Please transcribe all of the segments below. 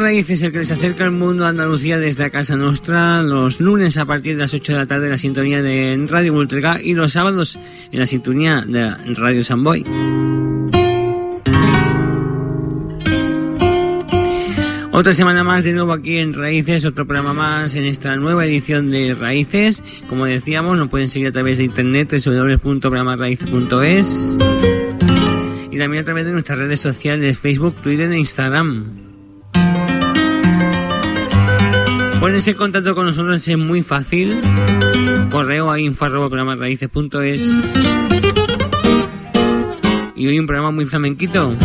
Raíces, el que les acerca al mundo Andalucía desde Casa Nostra, los lunes a partir de las 8 de la tarde en la sintonía de Radio Ultraga y los sábados en la sintonía de Radio Samboy. Otra semana más de nuevo aquí en Raíces, otro programa más en esta nueva edición de Raíces. Como decíamos, nos pueden seguir a través de internet www.programaraíces.es y también a través de nuestras redes sociales Facebook, Twitter e Instagram. Ponerse en contacto con nosotros es muy fácil. Correo a info.programaraíces.es Y hoy un programa muy flamenquito.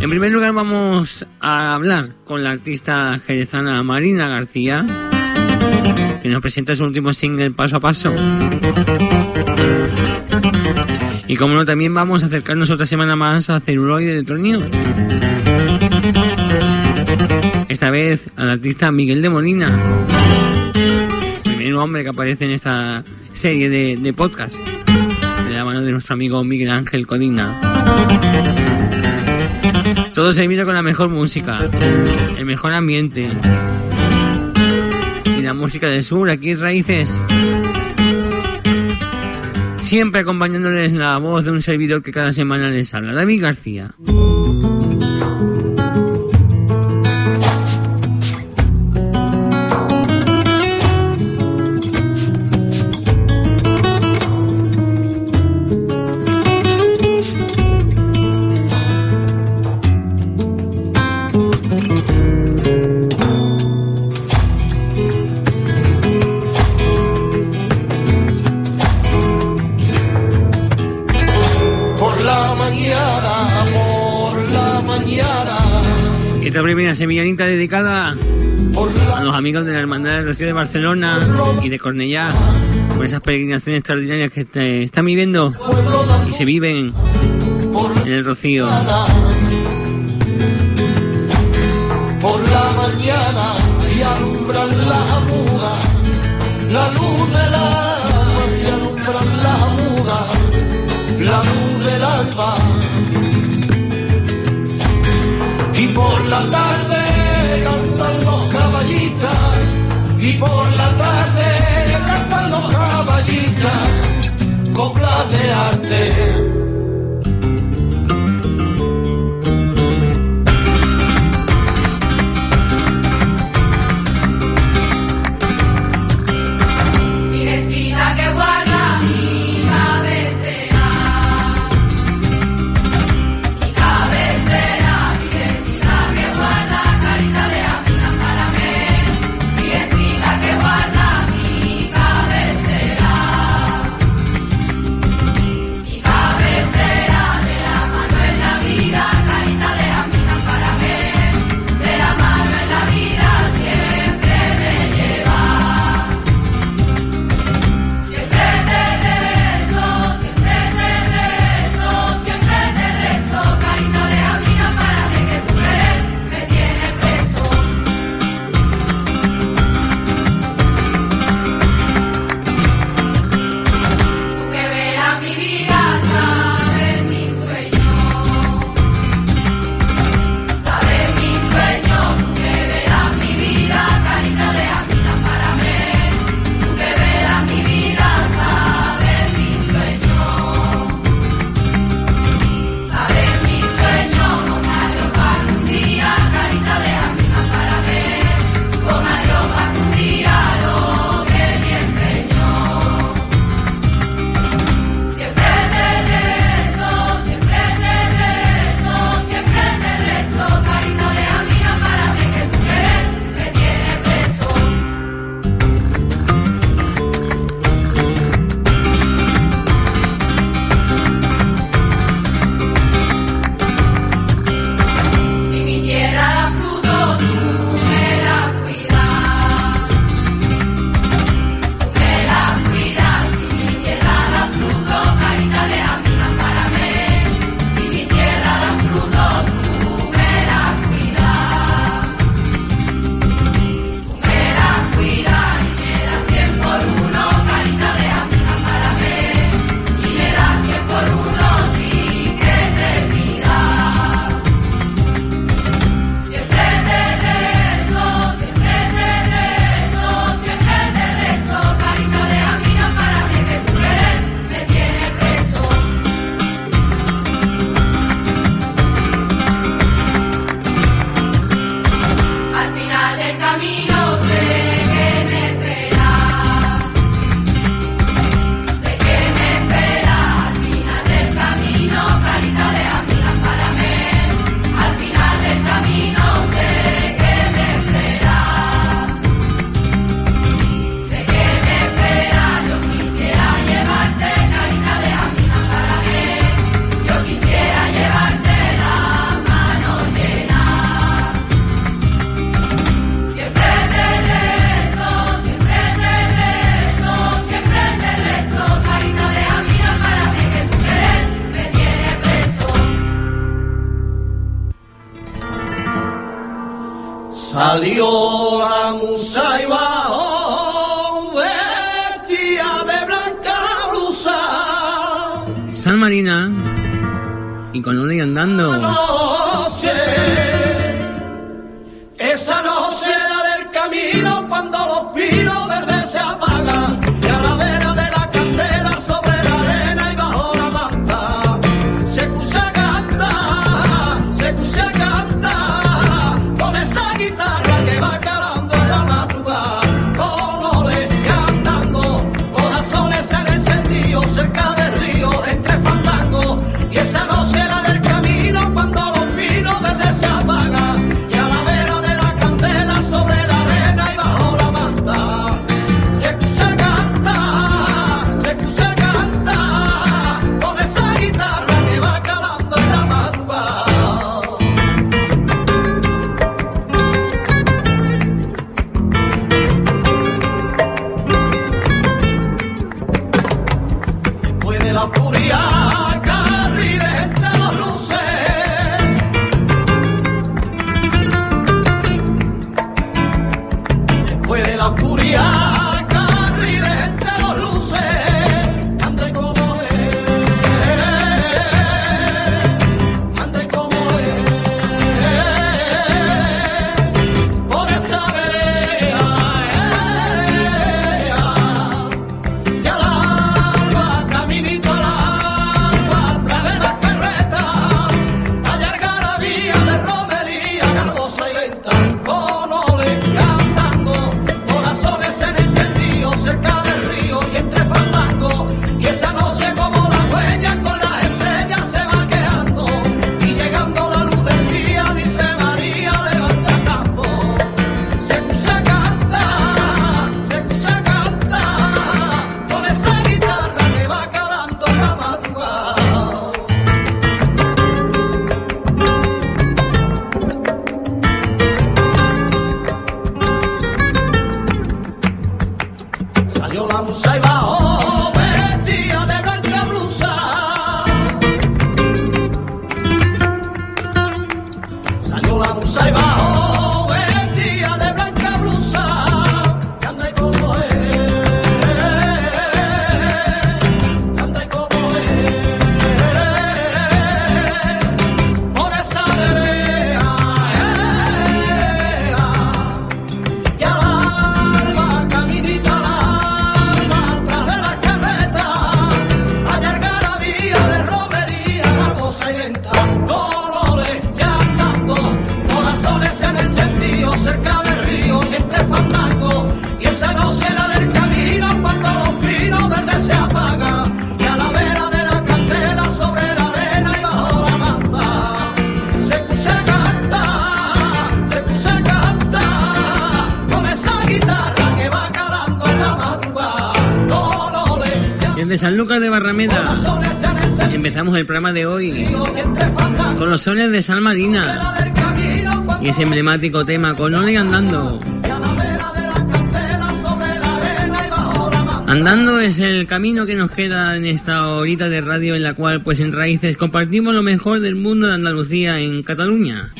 En primer lugar vamos a hablar con la artista jerezana Marina García, que nos presenta su último single Paso a Paso. Y como no, también vamos a acercarnos otra semana más a Celuloide de Tronio. Esta vez al artista Miguel de Molina, primer hombre que aparece en esta serie de, de podcast, de la mano de nuestro amigo Miguel Ángel Codina. Todo servido con la mejor música, el mejor ambiente y la música del sur, aquí Raíces. Siempre acompañándoles la voz de un servidor que cada semana les habla, David García. Sevillanita dedicada a los amigos de la Hermandad del Rocío de Barcelona y de Cornellá, por esas peregrinaciones extraordinarias que te- están viviendo de y se viven en el Rocío. por la mañana y alumbran la muga, la luz del alba y alumbran la muga, la luz del alba. Y por la tarde caballistas, coplas de arte. Eu não musa y. Sanlúcar de Barrameda. Empezamos el programa de hoy con los sones de San Marina y ese emblemático tema con Ole andando. Andando es el camino que nos queda en esta horita de radio en la cual pues en raíces compartimos lo mejor del mundo de Andalucía en Cataluña.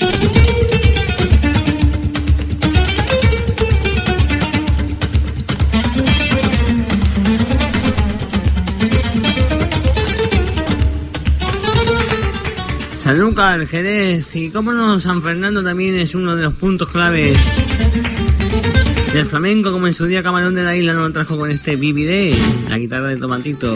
Sanlúcar, Jerez y, cómo no, San Fernando también es uno de los puntos claves del flamenco, como en su día Camarón de la Isla nos lo trajo con este Viviré, la guitarra de Tomatito.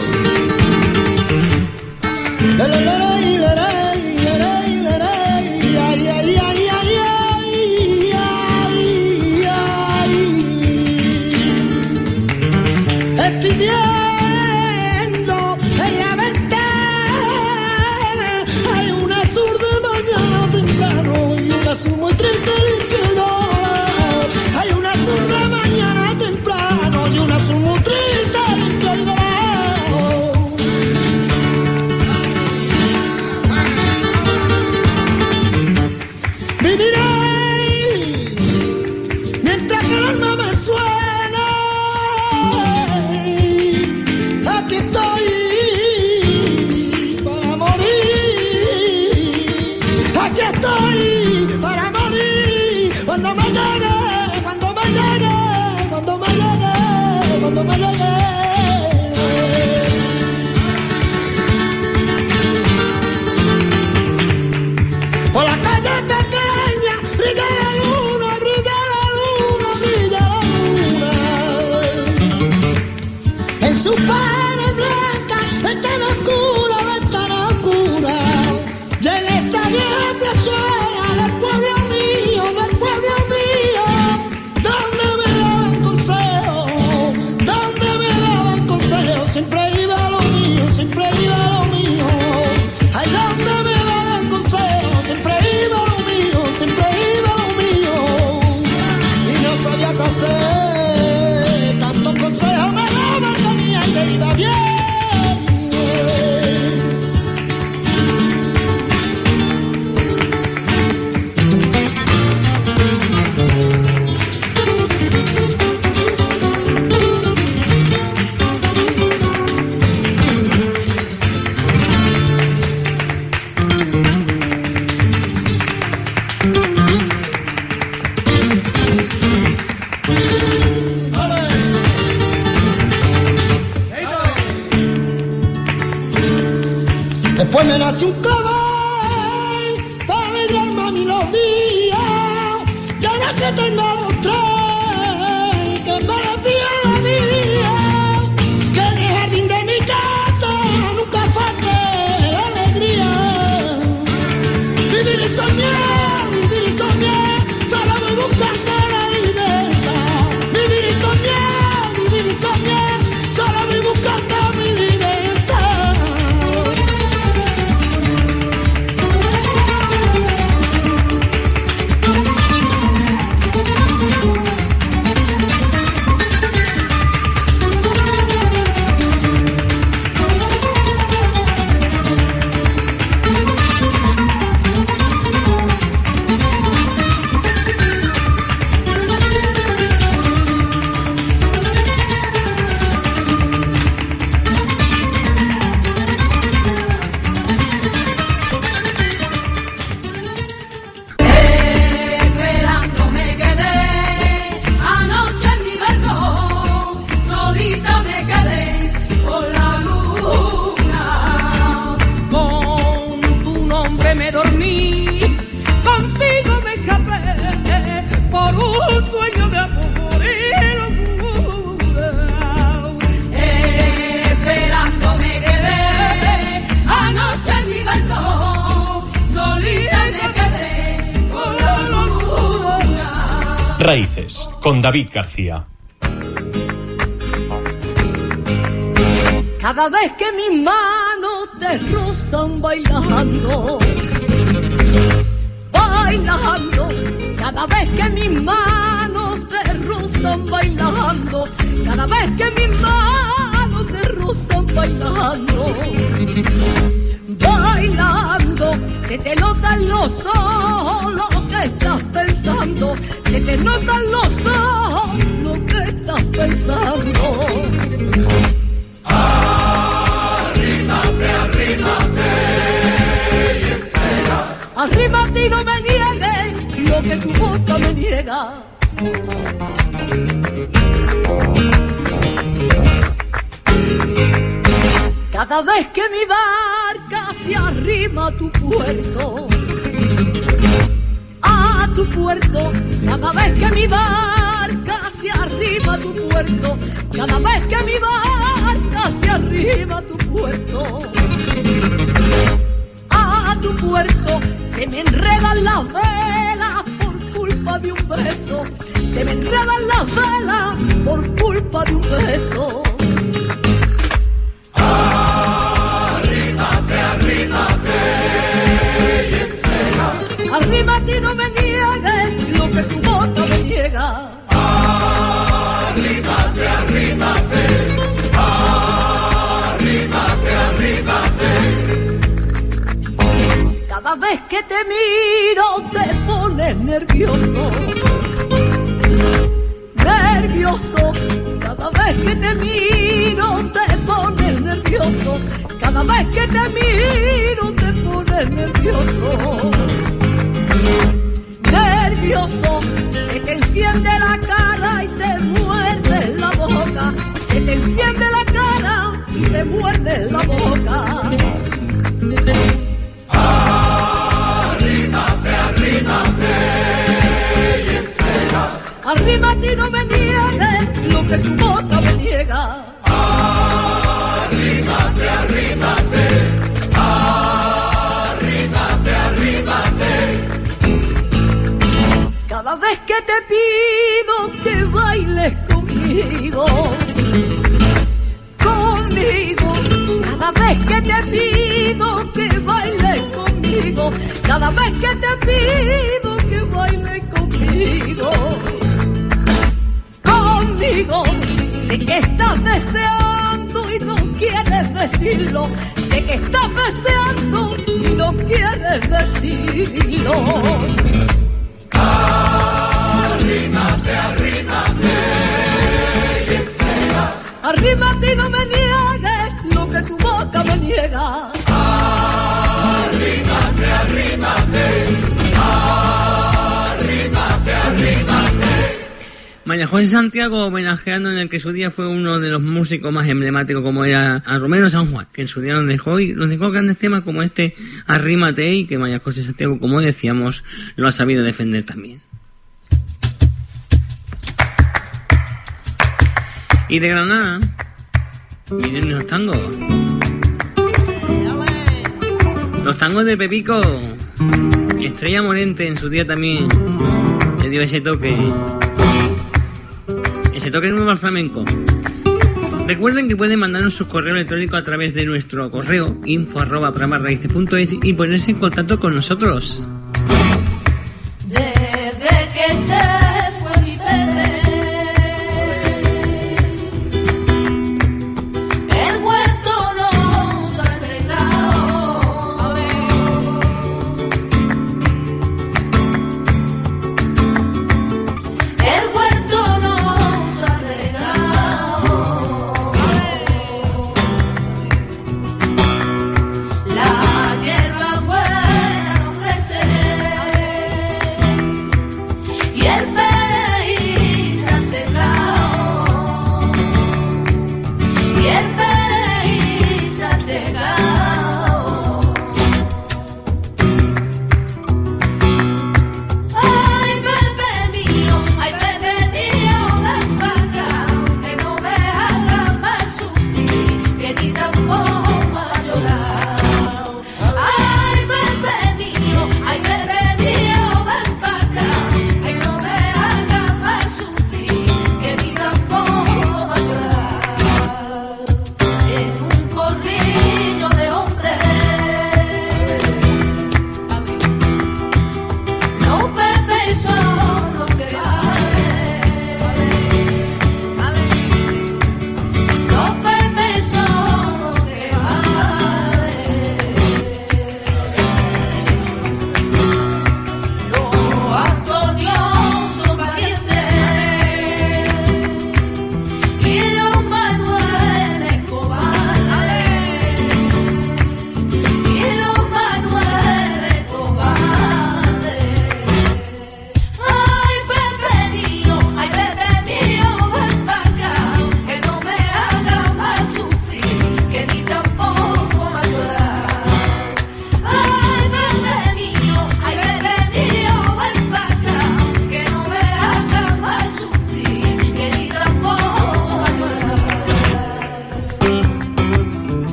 Raíces, con David García. Cada vez que mis manos te rozan bailando, bailando. Cada vez que mis manos te rozan bailando, cada vez que mis manos te rozan bailando, bailando. Se te notan los ojos lo que estás pensando, se te notan los ojos lo que estás pensando. Arriba a ti no me niegues lo que tu boca me niega. Cada vez que mi barca se arrima a tu puerto, a tu puerto, cada vez que mi barca se arrima a tu puerto, cada vez que mi barca se arrima a tu puerto. A tu puerto se me enredan las velas por culpa de un beso. Se me enredan las velas por culpa de un beso Arrímate y no me niegues lo que tu boca me niega. Cada vez que te miro te pones nervioso. Nervioso. Cada vez que te miro te pido que bailes conmigo, conmigo. Sé que estás deseando y no quieres decirlo. Sé que estás deseando y no quieres decirlo. Arrímate y no me niegues María José Santiago homenajeando en el que su día fue uno de los músicos más emblemáticos como era a Romero San Juan, que en su día nos dejó y nos dejó grandes temas como este Arrímate y que María José Santiago, como decíamos, lo ha sabido defender también. Y de Granada, miren los tangos. Los tangos de Pepico y Estrella Morente en su día también le dio ese toque ese toque nuevo al flamenco. Recuerden que pueden mandarnos su correo electrónico a través de nuestro correo info arroba programarraíces.es y ponerse en contacto con nosotros. Se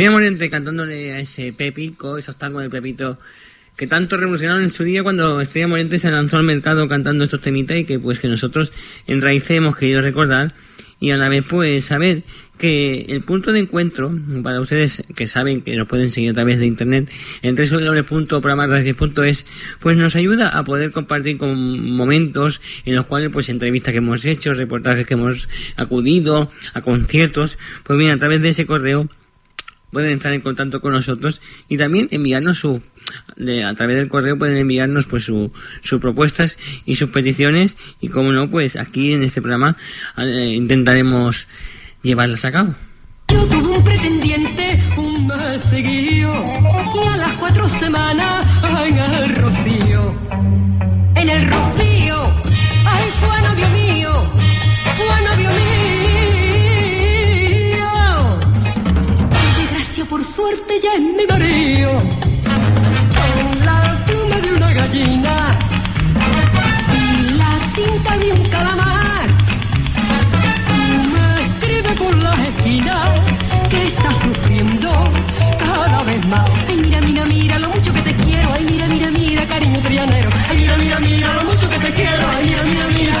Estrella Morente cantándole a ese Pepico, esos tangos de Pepito que tanto revolucionaron en su día cuando Estrella Morente se lanzó al mercado cantando estos temitas y que pues que nosotros en Raíces hemos querido recordar y a la vez pues saber que el punto de encuentro para ustedes que saben que nos pueden seguir a través de internet en www.programarraíces.es pues nos ayuda a poder compartir con momentos en los cuales pues entrevistas que hemos hecho, reportajes que hemos acudido a conciertos, pues bien a través de ese correo pueden estar en contacto con nosotros y también enviarnos su a través del correo pueden enviarnos pues su, sus propuestas y sus peticiones y como no pues aquí en este programa eh, intentaremos llevarlas a cabo Yo tuve un pretendiente un mes seguido y a las cuatro semanas en el rocío. En el rocío, suerte ya es mi marido. Con la pluma de una gallina y la tinta de un calamar. Me escribe por las esquinas que está sufriendo cada vez más. Ay, mira, mira, mira lo mucho que te quiero. Ay, mira, mira, mira, cariño trianero. Ay, mira, mira, mira lo mucho que te quiero. Ay, mira, mira,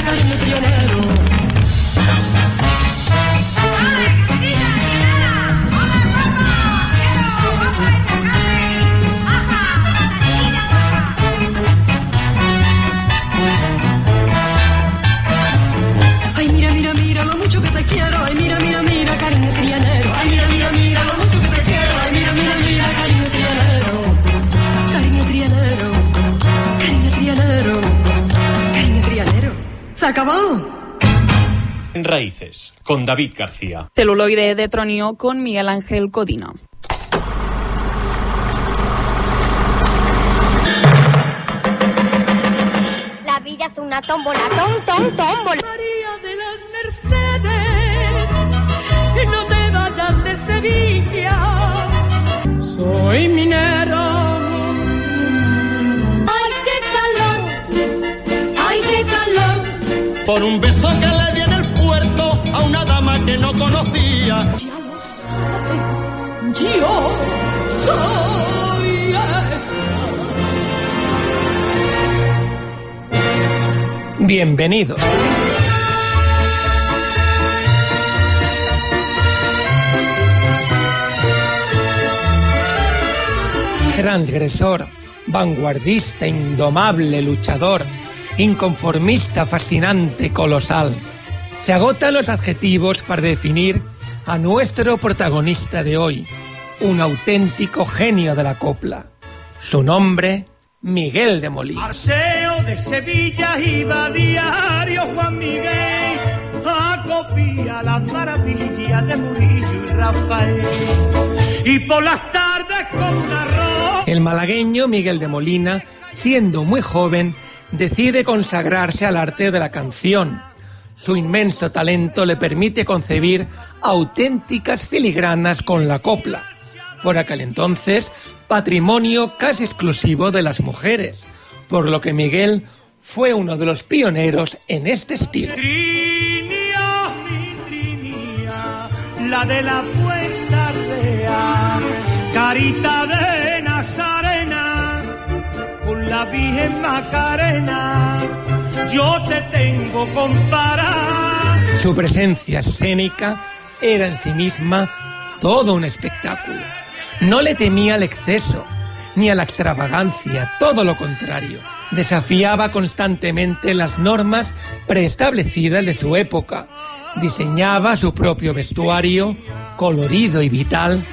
quiero. Ay, mira, mira, mira, cariño trianero. Ay, mira, mira, mira, lo mucho que te quiero. Ay, mira, mira, mira, cariño trianero. Cariño trianero. Cariño trianero. Cariño trianero. Se acabó. En Raíces, con David García. Celuloide de Tronio con Miguel Ángel Codina. La vida es una tómbola, tom, tom, tómbola. Soy minero. ¡Ay, qué calor! ¡Ay, qué calor! Por un beso que le di en el puerto a una dama que no conocía. Ya lo saben, yo soy esa. Bienvenido. Transgresor, vanguardista, indomable, luchador, inconformista, fascinante, colosal. Se agotan los adjetivos para definir a nuestro protagonista de hoy, un auténtico genio de la copla. Su nombre, Miguel de Molina. Paseo de Sevilla iba diario Juan Miguel a copiar las maravillas de Murillo y Rafael. Y por las tardes con un arroz. El malagueño Miguel de Molina, siendo muy joven, decide consagrarse al arte de la canción. Su inmenso talento le permite concebir auténticas filigranas con la copla. Por aquel entonces, patrimonio casi exclusivo de las mujeres, por lo que Miguel fue uno de los pioneros en este estilo. Mi la de la puerta carita de la Virgen Macarena, yo te tengo comparada. Su presencia escénica era en sí misma todo un espectáculo. No le temía al exceso, ni a la extravagancia, todo lo contrario. Desafiaba constantemente las normas preestablecidas de su época. Diseñaba su propio vestuario, colorido y vital,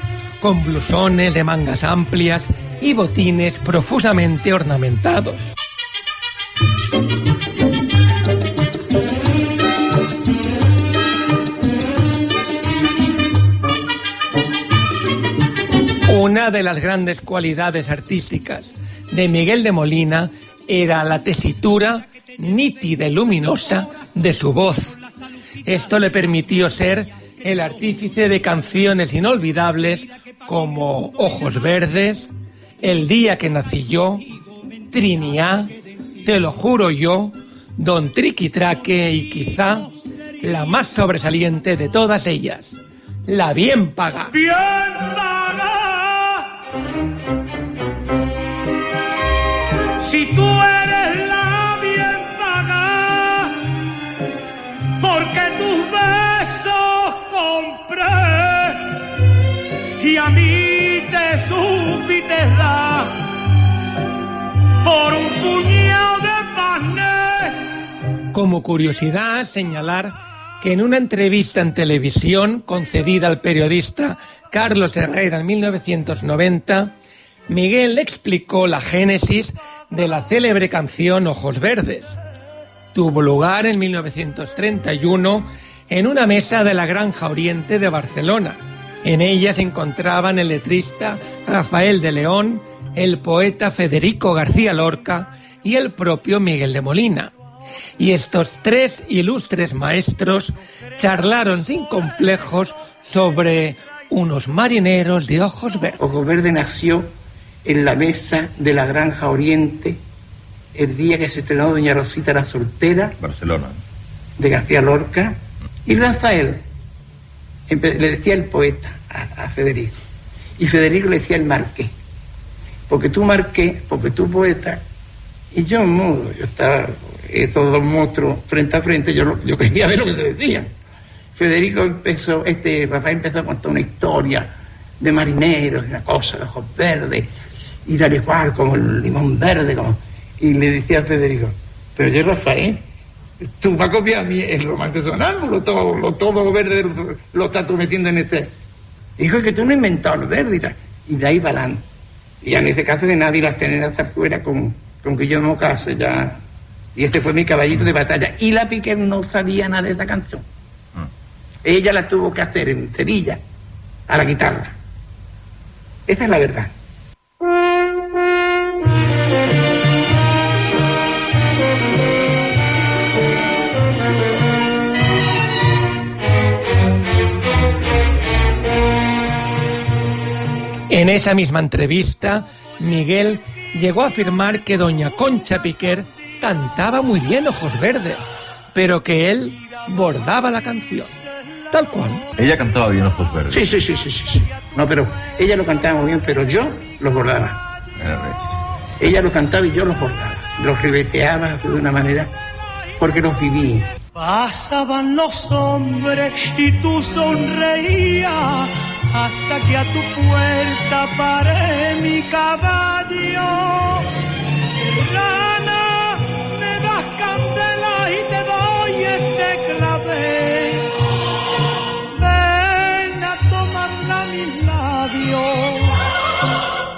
con blusones de mangas amplias y botines profusamente ornamentados. Una de las grandes cualidades artísticas de Miguel de Molina era la tesitura nítida y luminosa de su voz. Esto le permitió ser el artífice de canciones inolvidables como Ojos Verdes, El día que nací yo, Triniá, Te lo juro yo, Don Triquitraque y quizá la más sobresaliente de todas ellas, La Bien Paga. Bien paga. Si tú eres la bien paga, porque tus besos compré y a mí te supiste por un puñado de. Como curiosidad, señalar que en una entrevista en televisión concedida al periodista Carlos Herrera en 1990, Miguel explicó la génesis de la célebre canción Ojos Verdes. Tuvo lugar en 1931 en una mesa de la Granja Oriente de Barcelona. En ella se encontraban el letrista Rafael de León, el poeta Federico García Lorca y el propio Miguel de Molina. Y estos tres ilustres maestros charlaron sin complejos sobre unos marineros de ojos verdes. Ojos Verde nació en la mesa de la Granja Oriente el día que se estrenó Doña Rosita la soltera Barcelona. de García Lorca y Rafael le decía el poeta a, Federico y Federico le decía el marqués porque tú marqués, porque tú poeta y yo mudo, yo estaba todos los monstruos frente a frente, yo, yo quería ver lo que se decía. Federico empezó, este Rafael empezó a contar una historia de marineros, una cosa de ojos verdes, y tal y cual, como el limón verde, como... y le decía a Federico, pero yo Rafael, tú vas a copiar a mí el romance sonámbulo, todo, lo, todo verde lo, lo estás tú metiendo en este. Dijo "Es que tú no has inventado lo verde y tal. Y de ahí adelante. Y ya no hice caso de nadie las tener hasta afuera con, con que yo no case, ya, Y este fue mi caballito de batalla. Y la Piquer no sabía nada de esa canción. Ella la tuvo que hacer en Sevilla, a la guitarra. Esa es la verdad. En esa misma entrevista, Miguel llegó a afirmar que doña Concha Piquer cantaba muy bien Ojos Verdes, pero que él bordaba la canción. Tal cual. Ella cantaba bien Ojos Verdes. Sí, sí, sí, sí, sí, sí. No, pero ella lo cantaba muy bien, pero yo los bordaba. Ella lo cantaba y yo los bordaba. Los ribeteaba de una manera porque los viví. Pasaban los hombres y tú sonreías hasta que a tu puerta paré mi caballo. Serrana, me das candela y te doy este clave. Ven a tomarla a mis labios,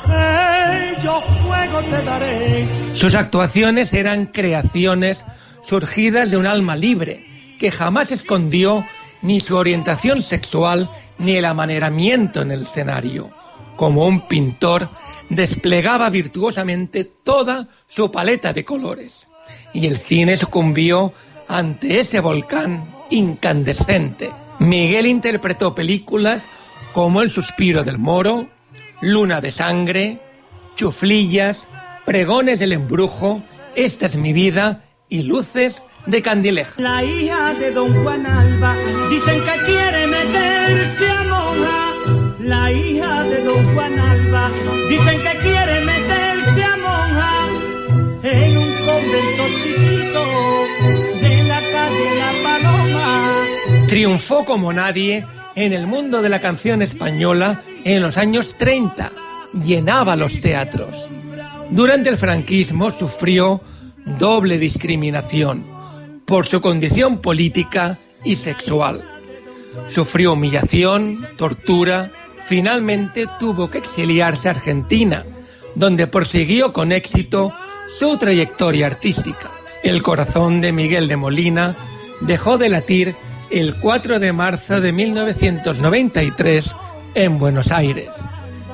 que yo fuego te daré. Sus actuaciones eran creaciones surgidas de un alma libre, que jamás escondió ni su orientación sexual ni el amaneramiento en el escenario. Como un pintor, desplegaba virtuosamente toda su paleta de colores. Y el cine sucumbió ante ese volcán incandescente. Miguel interpretó películas como El suspiro del moro, Luna de sangre, Chuflillas, Pregones del embrujo, Esta es mi vida y Luces de Candileja. La hija de don Juan Alba dicen que quiere meterse a monja. La hija de don Juan Alba dicen que quiere meterse a monja en un convento chiquito de la calle La Paloma. Triunfó como nadie en el mundo de la canción española en los años 30. Llenaba los teatros. Durante el franquismo sufrió doble discriminación por su condición política y sexual. Sufrió humillación, tortura, finalmente tuvo que exiliarse a Argentina, donde prosiguió con éxito su trayectoria artística. El corazón de Miguel de Molina dejó de latir el 4 de marzo de 1993 en Buenos Aires.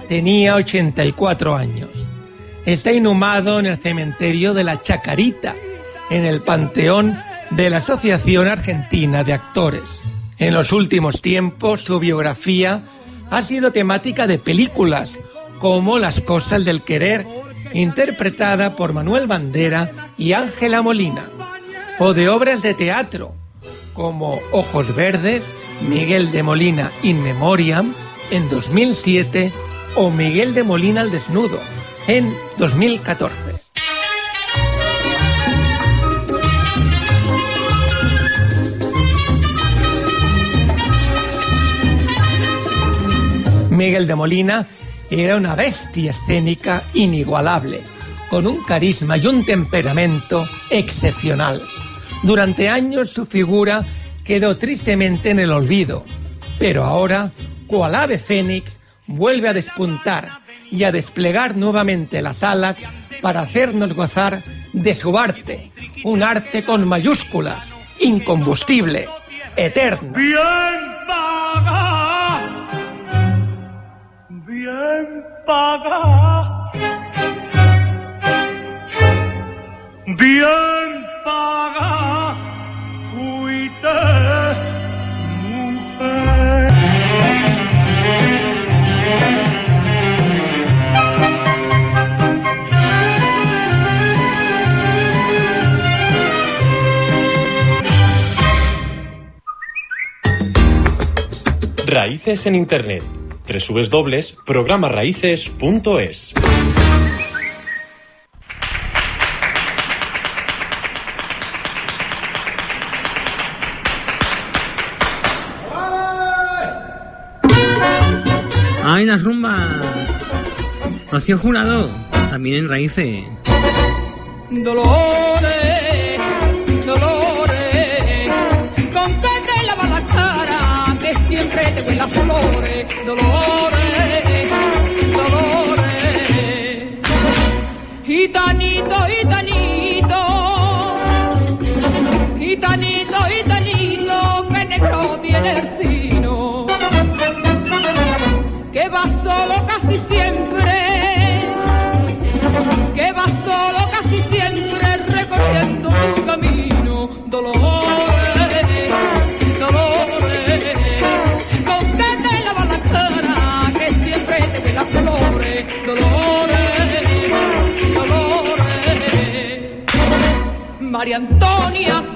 Tenía 84 años. Está inhumado en el cementerio de la Chacarita, en el Panteón de la Asociación Argentina de Actores. En los últimos tiempos su biografía ha sido temática de películas como Las cosas del querer, interpretada por Manuel Bandera y Ángela Molina, o de obras de teatro como Ojos Verdes, Miguel de Molina in Memoriam en 2007 o Miguel de Molina al desnudo en 2014. Miguel de Molina era una bestia escénica inigualable, con un carisma y un temperamento excepcional. Durante años su figura quedó tristemente en el olvido, pero ahora, cual ave fénix, vuelve a despuntar y a desplegar nuevamente las alas para hacernos gozar de su arte, un arte con mayúsculas, incombustible, eterno. Bien paga, bien paga, bien paga, Raíces en Internet. www.programaraíces.es ¡Ay, las rumbas! Rocío Jurado, también en Raíces. Dolores, flores, Dolores, Dolores,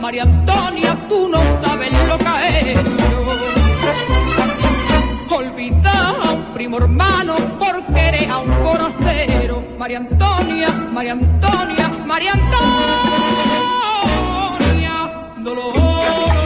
María Antonia, tú no sabes lo que ha hecho. Olvidar a un primo hermano porque eres a un forastero. María Antonia, María Antonia, María Antonia, Dolores,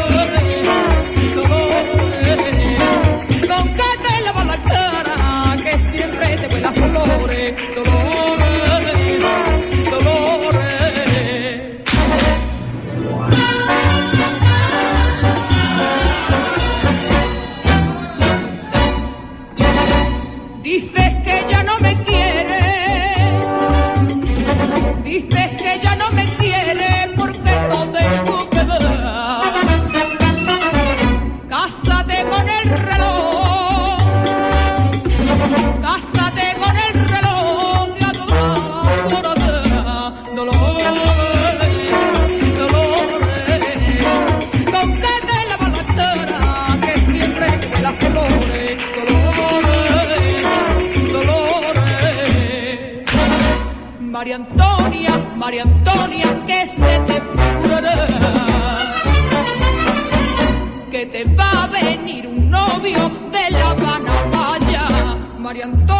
allá.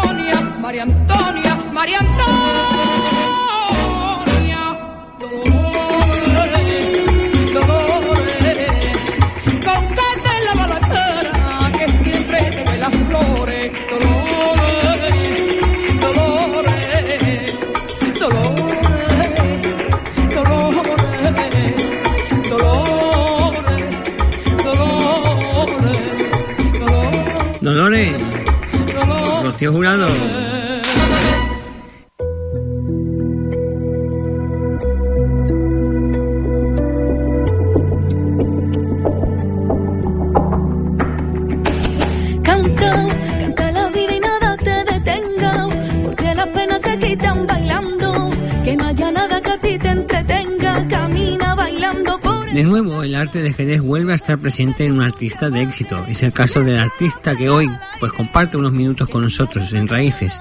Estar presente en un artista de éxito. Es el caso del artista que hoy pues comparte unos minutos con nosotros en Raíces.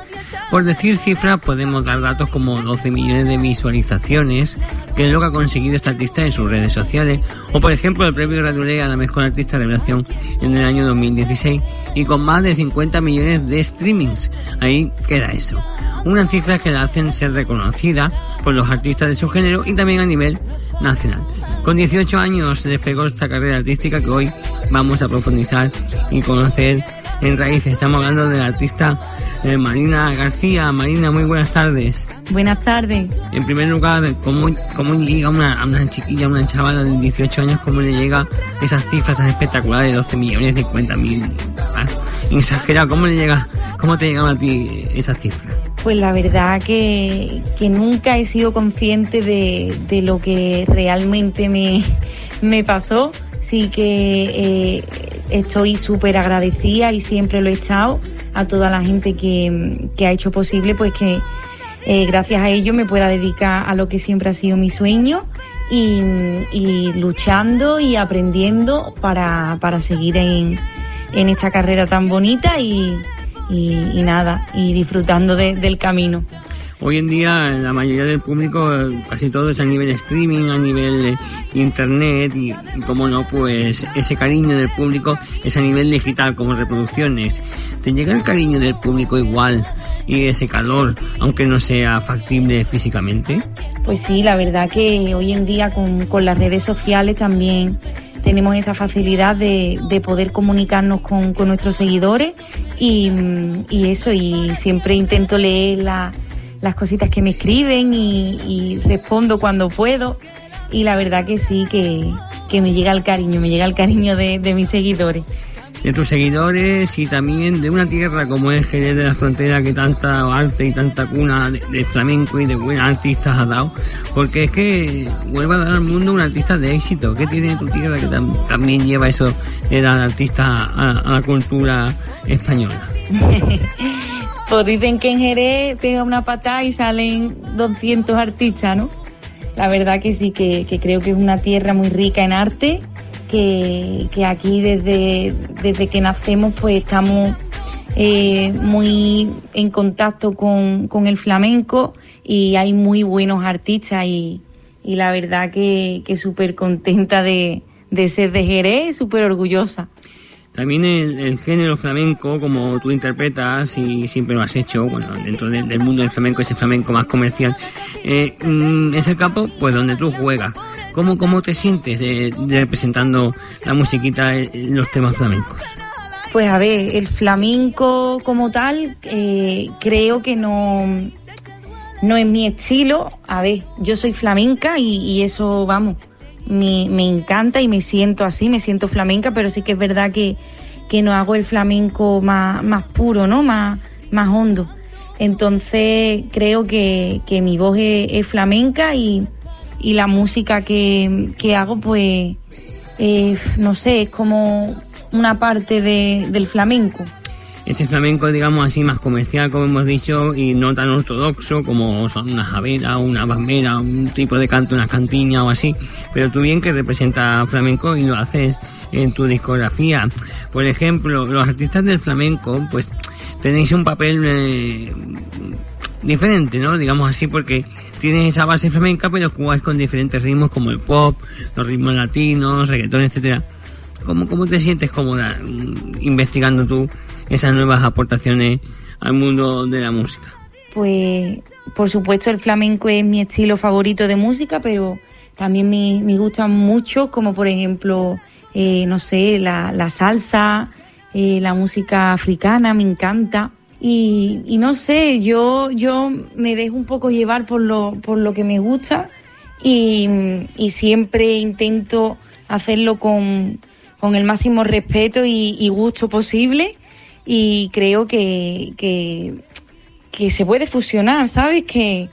Por decir cifras, podemos dar datos como 12 millones de visualizaciones, que es lo que ha conseguido este artista en sus redes sociales, o por ejemplo el premio Radulé a la mejor artista revelación en el año 2016, y con más de 50 millones de streamings. Ahí queda eso. Unas cifras que la hacen ser reconocida por los artistas de su género y también a nivel nacional. Con 18 años se despegó esta carrera artística que hoy vamos a profundizar y conocer en raíces. Estamos hablando de la artista eh, Marina García. Marina, muy buenas tardes. Buenas tardes. En primer lugar, ¿cómo, cómo llega una, a una chiquilla, una chavala de 18 años, cómo le llega esas cifras tan espectaculares de 12 millones, 50 mil? Exagerado, ¿cómo le llega, cómo te llegan a ti esas cifras? Pues la verdad que, que nunca he sido consciente de, de lo que realmente me, me pasó. Sí que eh, estoy súper agradecida y siempre lo he estado a toda la gente que, que ha hecho posible pues que eh, gracias a ello me pueda dedicar a lo que siempre ha sido mi sueño y, y luchando y aprendiendo para, para seguir en, en esta carrera tan bonita y, y, y nada, y disfrutando de- del camino. Hoy en día la mayoría del público, casi todo es a nivel streaming, a nivel eh, internet y, y como no, pues ese cariño del público es a nivel digital como reproducciones. ¿Te llega el cariño del público igual y ese calor, aunque no sea factible físicamente? Pues sí, la verdad que hoy en día con, con las redes sociales también tenemos esa facilidad de, de poder comunicarnos con, con nuestros seguidores y, y eso, y siempre intento leer la- las cositas que me escriben y, y respondo cuando puedo y la verdad que sí, que, que me llega el cariño, me llega el cariño de, de mis seguidores. De tus seguidores y también de una tierra como es Jerez de la Frontera que tanta arte y tanta cuna de, flamenco y de buenos artistas ha dado. Porque es que vuelve a dar al mundo un artista de éxito. ¿Qué tiene tu tierra que tam- también lleva eso de dar artistas a, a la cultura española? Pues dicen que en Jerez pega una patada y salen 200 artistas, ¿no? La verdad que sí, que creo que es una tierra muy rica en arte, que, aquí desde, desde que nacemos pues estamos eh, muy en contacto con, con el flamenco y hay muy buenos artistas y, y la verdad que, que súper contenta de, de ser de Jerez, súper orgullosa. También el, el género flamenco, como tú interpretas y siempre lo has hecho, bueno, dentro de- del mundo del flamenco, ese flamenco más comercial, eh, mm, es el campo pues donde tú juegas. ¿Cómo, cómo te sientes eh, de representando la musiquita en los temas flamencos? Pues a ver, el flamenco como tal, eh, creo que no, no es mi estilo. A ver, yo soy flamenca y, eso, vamos, me, me encanta y me siento así, me siento flamenca, pero sí que es verdad que, que no hago el flamenco más, más puro, ¿no? Más, más hondo. Entonces creo que, que mi voz es flamenca y, y la música que, que hago, pues, eh, no sé, es como una parte de- del flamenco. Ese flamenco, digamos así, más comercial, como hemos dicho, y no tan ortodoxo como son una javera, una bambera, un tipo de canto, una cantiña o así. Pero tú bien que representa flamenco y lo haces en tu discografía. Por ejemplo, los artistas del flamenco, pues tenéis un papel eh, diferente, ¿no? Digamos así, porque tienes esa base flamenca, pero jugáis con diferentes ritmos como el pop, los ritmos latinos, reggaetón, etcétera. ¿Cómo, ¿Cómo te sientes cómoda mm, investigando tú esas nuevas aportaciones al mundo de la música? Pues, por supuesto, el flamenco es mi estilo favorito de música, pero también me, me gustan mucho, como por ejemplo, eh, no sé, la, la salsa, eh, la música africana, me encanta. Y, y no sé, yo, yo me dejo un poco llevar por lo, por lo que me gusta y, siempre intento hacerlo con, con el máximo respeto y, gusto posible y creo que, que, se puede fusionar, ¿sabes? Que,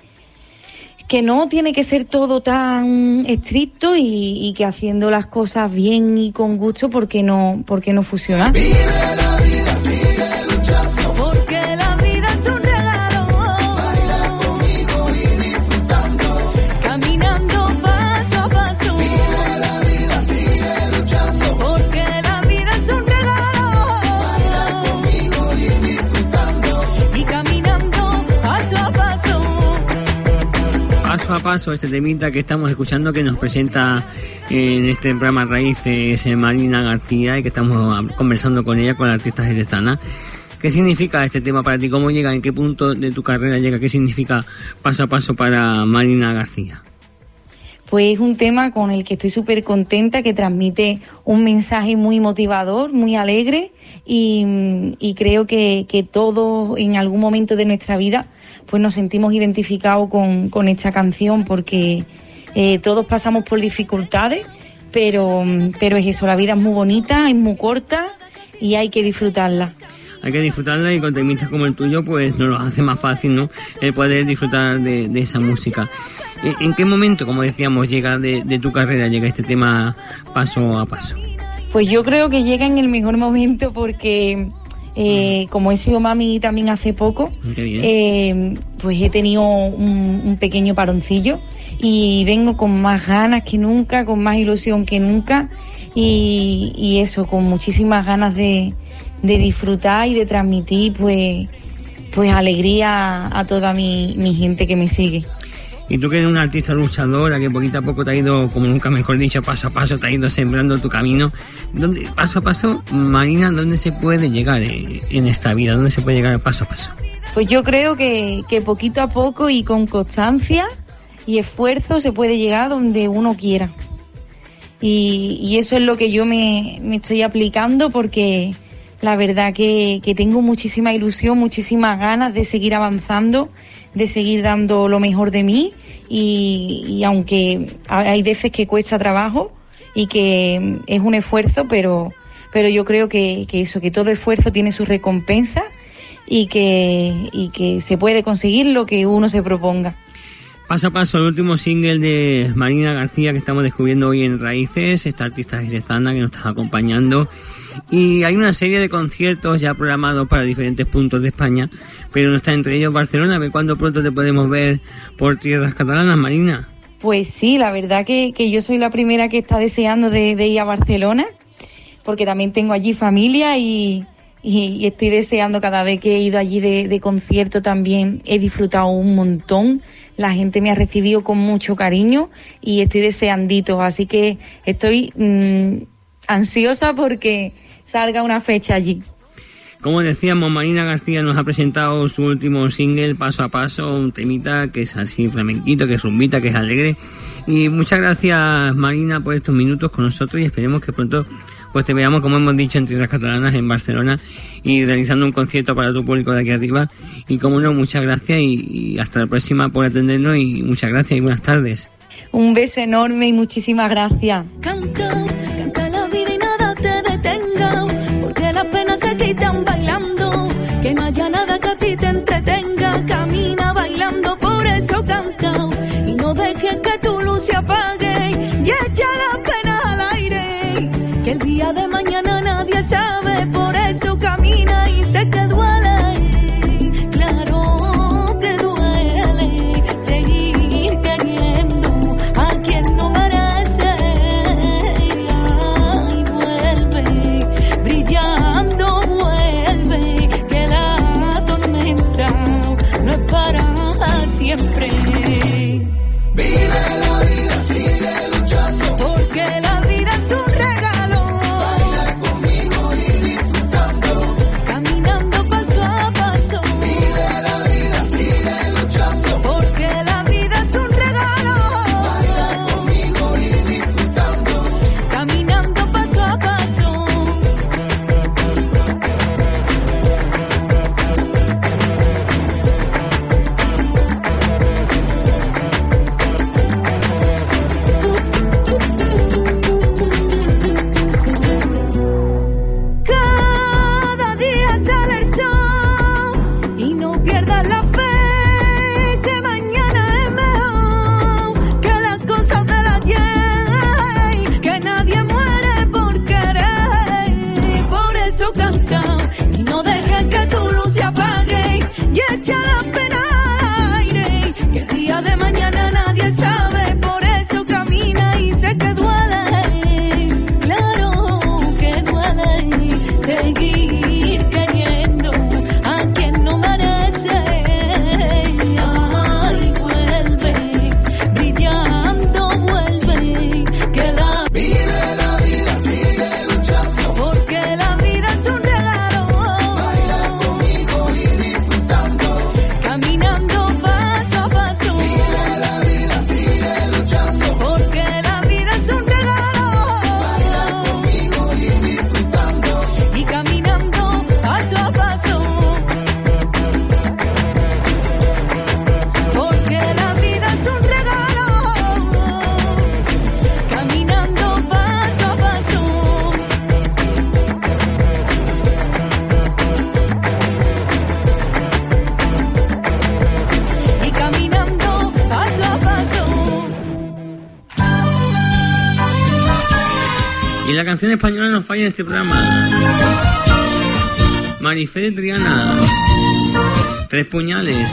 que no tiene que ser todo tan estricto y, y que haciendo las cosas bien y con gusto, ¿por qué no, por qué no fusionar? Este temita que estamos escuchando que nos presenta en este programa Raíces Marina García y que estamos conversando con ella, con la artista jerezana. ¿Qué significa este tema para ti? ¿Cómo llega? ¿En qué punto de tu carrera llega? ¿Qué significa paso a paso para Marina García? Pues es un tema con el que estoy súper contenta, que transmite un mensaje muy motivador, muy alegre y, y creo que, que todos en algún momento de nuestra vida pues nos sentimos identificados con, con esta canción porque eh, todos pasamos por dificultades, pero, pero es eso, la vida es muy bonita, es muy corta y hay que disfrutarla. Hay que disfrutarla y con temitas como el tuyo pues nos lo hace más fácil, ¿no? El poder disfrutar de, de esa música. ¿En- ¿En qué momento, como decíamos, llega de, de tu carrera, llega este tema paso a paso? Pues yo creo que llega en el mejor momento porque eh, como he sido mami también hace poco, eh, pues he tenido un, un pequeño paroncillo y vengo con más ganas que nunca, con más ilusión que nunca y, y eso, con muchísimas ganas de, de disfrutar y de transmitir pues, pues alegría a toda mi, mi gente que me sigue. Y tú que eres una artista luchadora que poquito a poco te ha ido, como nunca mejor dicho, paso a paso, te ha ido sembrando tu camino. ¿Dónde, paso a paso, Marina, ¿dónde se puede llegar eh, en esta vida? ¿Dónde se puede llegar paso a paso? Pues yo creo que, poquito a poco y con constancia y esfuerzo se puede llegar donde uno quiera. Y, eso es lo que yo me, me estoy aplicando porque la verdad que, que tengo muchísima ilusión, muchísimas ganas de seguir avanzando, de seguir dando lo mejor de mí y, y aunque hay veces que cuesta trabajo y que es un esfuerzo, pero, pero yo creo que, que eso, que todo esfuerzo tiene su recompensa y que, y que se puede conseguir lo que uno se proponga. Paso a paso, el último single de Marina García que estamos descubriendo hoy en Raíces, esta artista jerezana que nos está acompañando. Y hay una serie de conciertos ya programados para diferentes puntos de España, pero no está entre ellos Barcelona. A ver cuándo pronto te podemos ver por tierras catalanas, Marina. Pues sí, la verdad que, que yo soy la primera que está deseando de, ir a Barcelona, porque también tengo allí familia y, y- estoy deseando cada vez que he ido allí de, de concierto también he disfrutado un montón. La gente me ha recibido con mucho cariño y estoy deseandito, así que estoy mm, ansiosa porque salga una fecha allí. Como decíamos, Marina García nos ha presentado su último single, Paso a Paso, un temita que es así flamenquito, que es rumbita, que es alegre. Y muchas gracias, Marina, por estos minutos con nosotros y esperemos que pronto pues te veamos, como hemos dicho, en tierras catalanas, en Barcelona, y realizando un concierto para tu público de aquí arriba. Y como no, muchas gracias y, y hasta la próxima por atendernos y muchas gracias y buenas tardes. Un beso enorme y muchísimas gracias. Canta, canción española nos falla en este programa. Marifé de Triana. Tres puñales.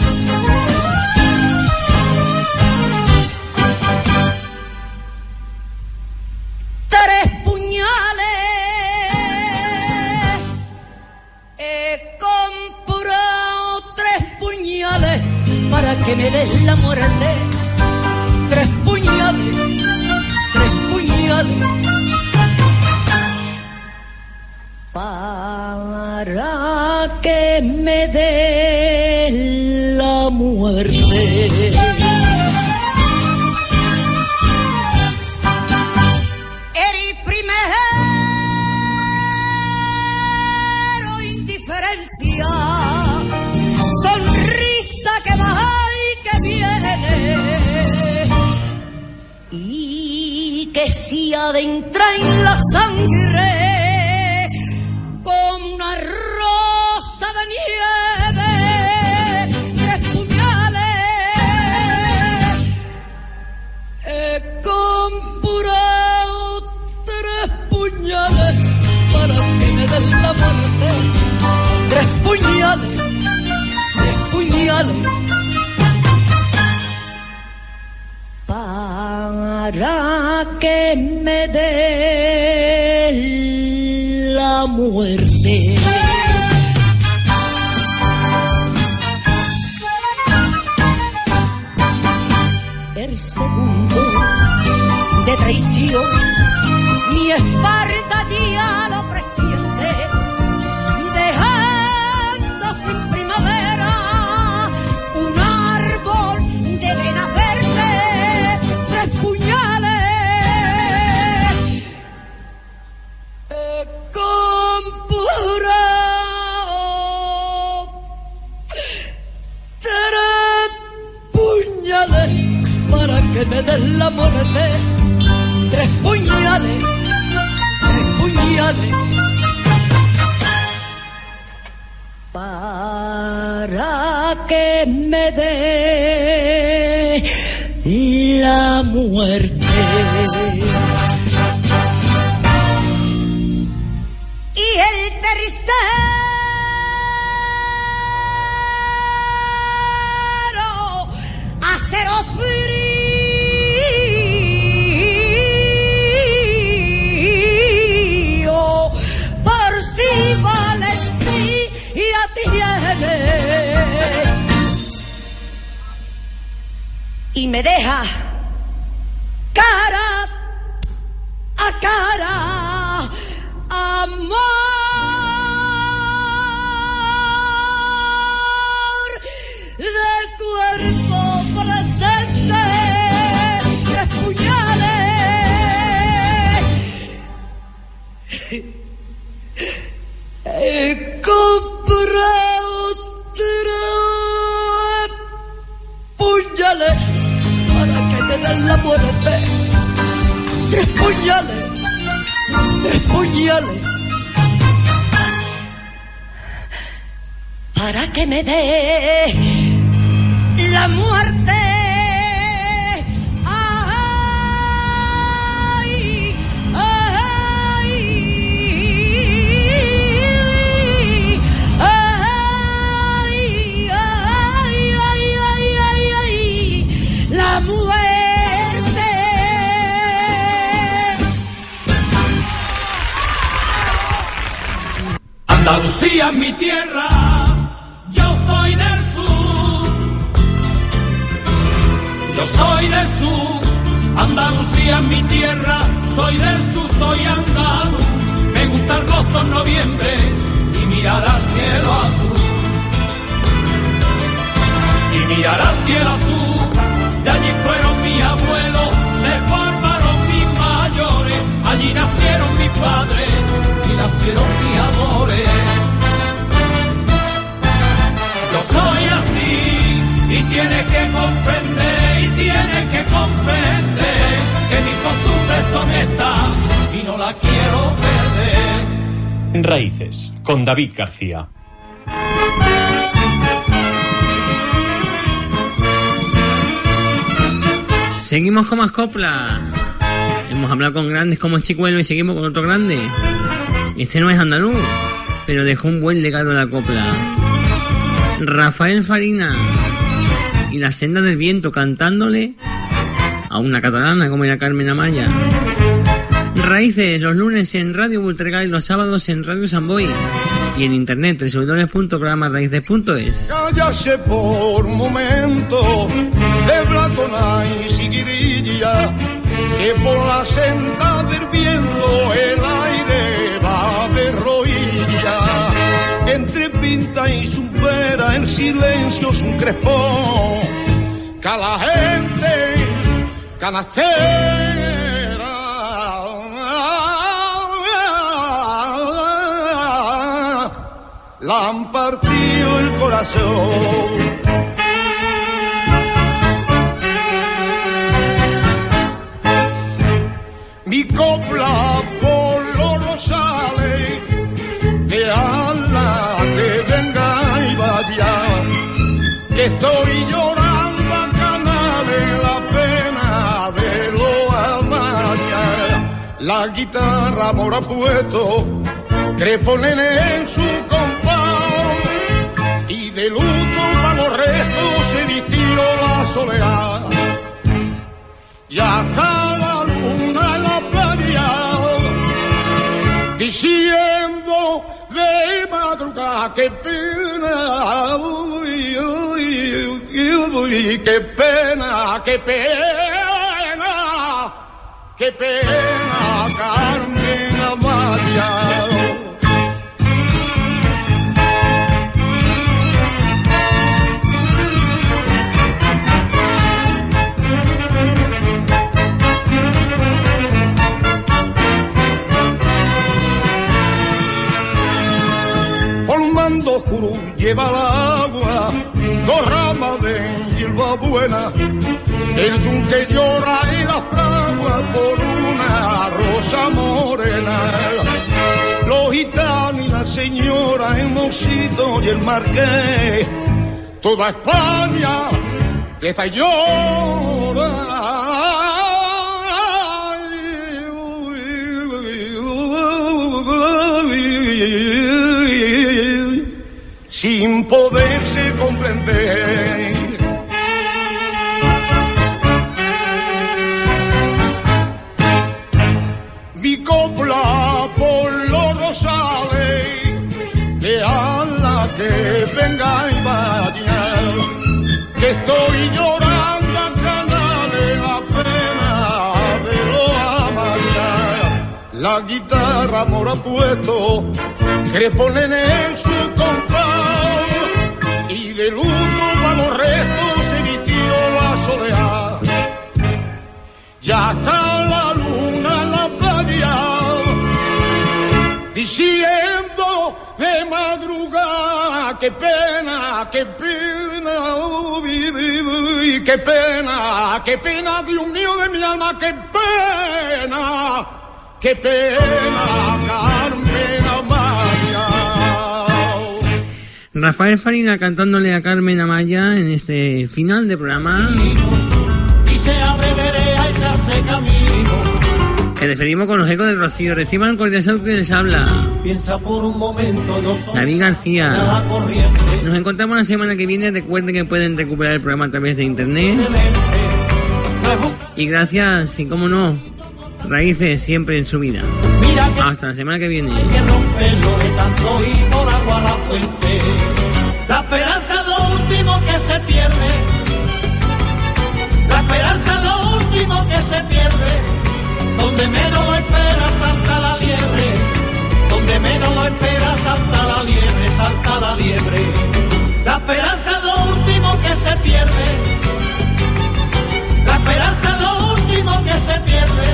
Para que me dé la muerte. El segundo de traición, mi espalda ya la muerte. Tres puñales, tres puñales. Para que me dé la muerte. Me deja cara a cara, amor de cuerpo presente, tres puñales. He comprado tres puñales la muerte. Tres puñales, tres puñales. Para que me dé la muerte. Andalucía mi tierra, yo soy del sur. Yo soy del sur, Andalucía mi tierra, soy del sur, soy andaluz. Me gusta agosto, noviembre y mirar al cielo azul. Y mirar al cielo azul, de allí fueron mis abuelos, se formaron mis mayores, allí nacieron mis padres nacieron mis amores. Yo soy así y tienes que comprender y tienes que comprender que mis costumbres son estas y no las quiero perder. Raíces, con David García. Seguimos con más copla. Hemos hablado con grandes como Chicuelo y seguimos con otro grande. Este no es andaluz, pero dejó un buen legado en la copla. Rafael Farina y la senda del viento cantándole a una catalana como era Carmen Amaya. Raíces los lunes en Radio Bultrega y los sábados en Radio Samboy y en internet www.programarraíces.es. Cállase por momento de Platona y Siguirilla, que por la senda del viento el y supera en silencio es un crespón, que a la gente canastera la han partido el corazón. Mi copla estoy llorando a canales la pena de lo amaya. La guitarra mora puesto, creponen en su compás y de luto van los restos se vistió la soledad. Ya está la luna la playa, diciendo de madrugada que pena, uy, uy, qué pena, qué pena, qué pena, Carmen Amaya. formando oscuro lleva el agua, dos ramas de hierba buena, el yunque llora y la fragua por una rosa morena. Los gitanos y la señora, el mocito y el marqués, toda España empieza a llorar. Sin poderse comprender. Mi copla por los rosales de ala que venga y vaya, que estoy llorando a canales la de lo. La guitarra mora puesto, ponen en su compás, Ya está la luna en la playa, diciendo de madrugada, qué pena, qué pena, uy, qué pena, qué pena, Dios mío de mi alma, qué pena, qué pena, Carmen Amaya. Rafael Farina cantándole a Carmen Amaya en este final de programa. y se abre camino. Que despedimos con los ecos del Rocío. Reciban el cordial saludo que les habla. Piensa por un momento, no soy David García. Nos encontramos la semana que viene. Recuerden que pueden recuperar el programa a través de internet. Y gracias, y como no, raíces siempre en su vida. Hasta la semana que viene. que romperlo de tanto ir por agua a la fuente. La esperanza es lo último que se pierde. La esperanza es lo último que se pierde. Donde menos lo espera salta la liebre. Donde menos lo espera salta la liebre, salta la liebre. La esperanza es lo último que se pierde. La esperanza es lo último que se pierde.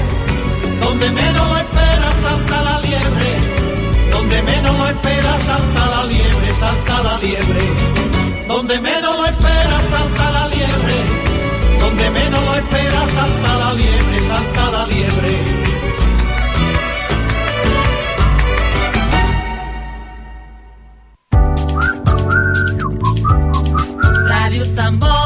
Donde menos lo espera salta la liebre. Donde menos lo espera salta la liebre, salta la liebre. Donde menos lo espera salta la liebre. Salta la liebre, salta la liebre. Radio Samboy.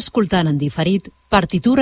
Escoltant en diferit partitura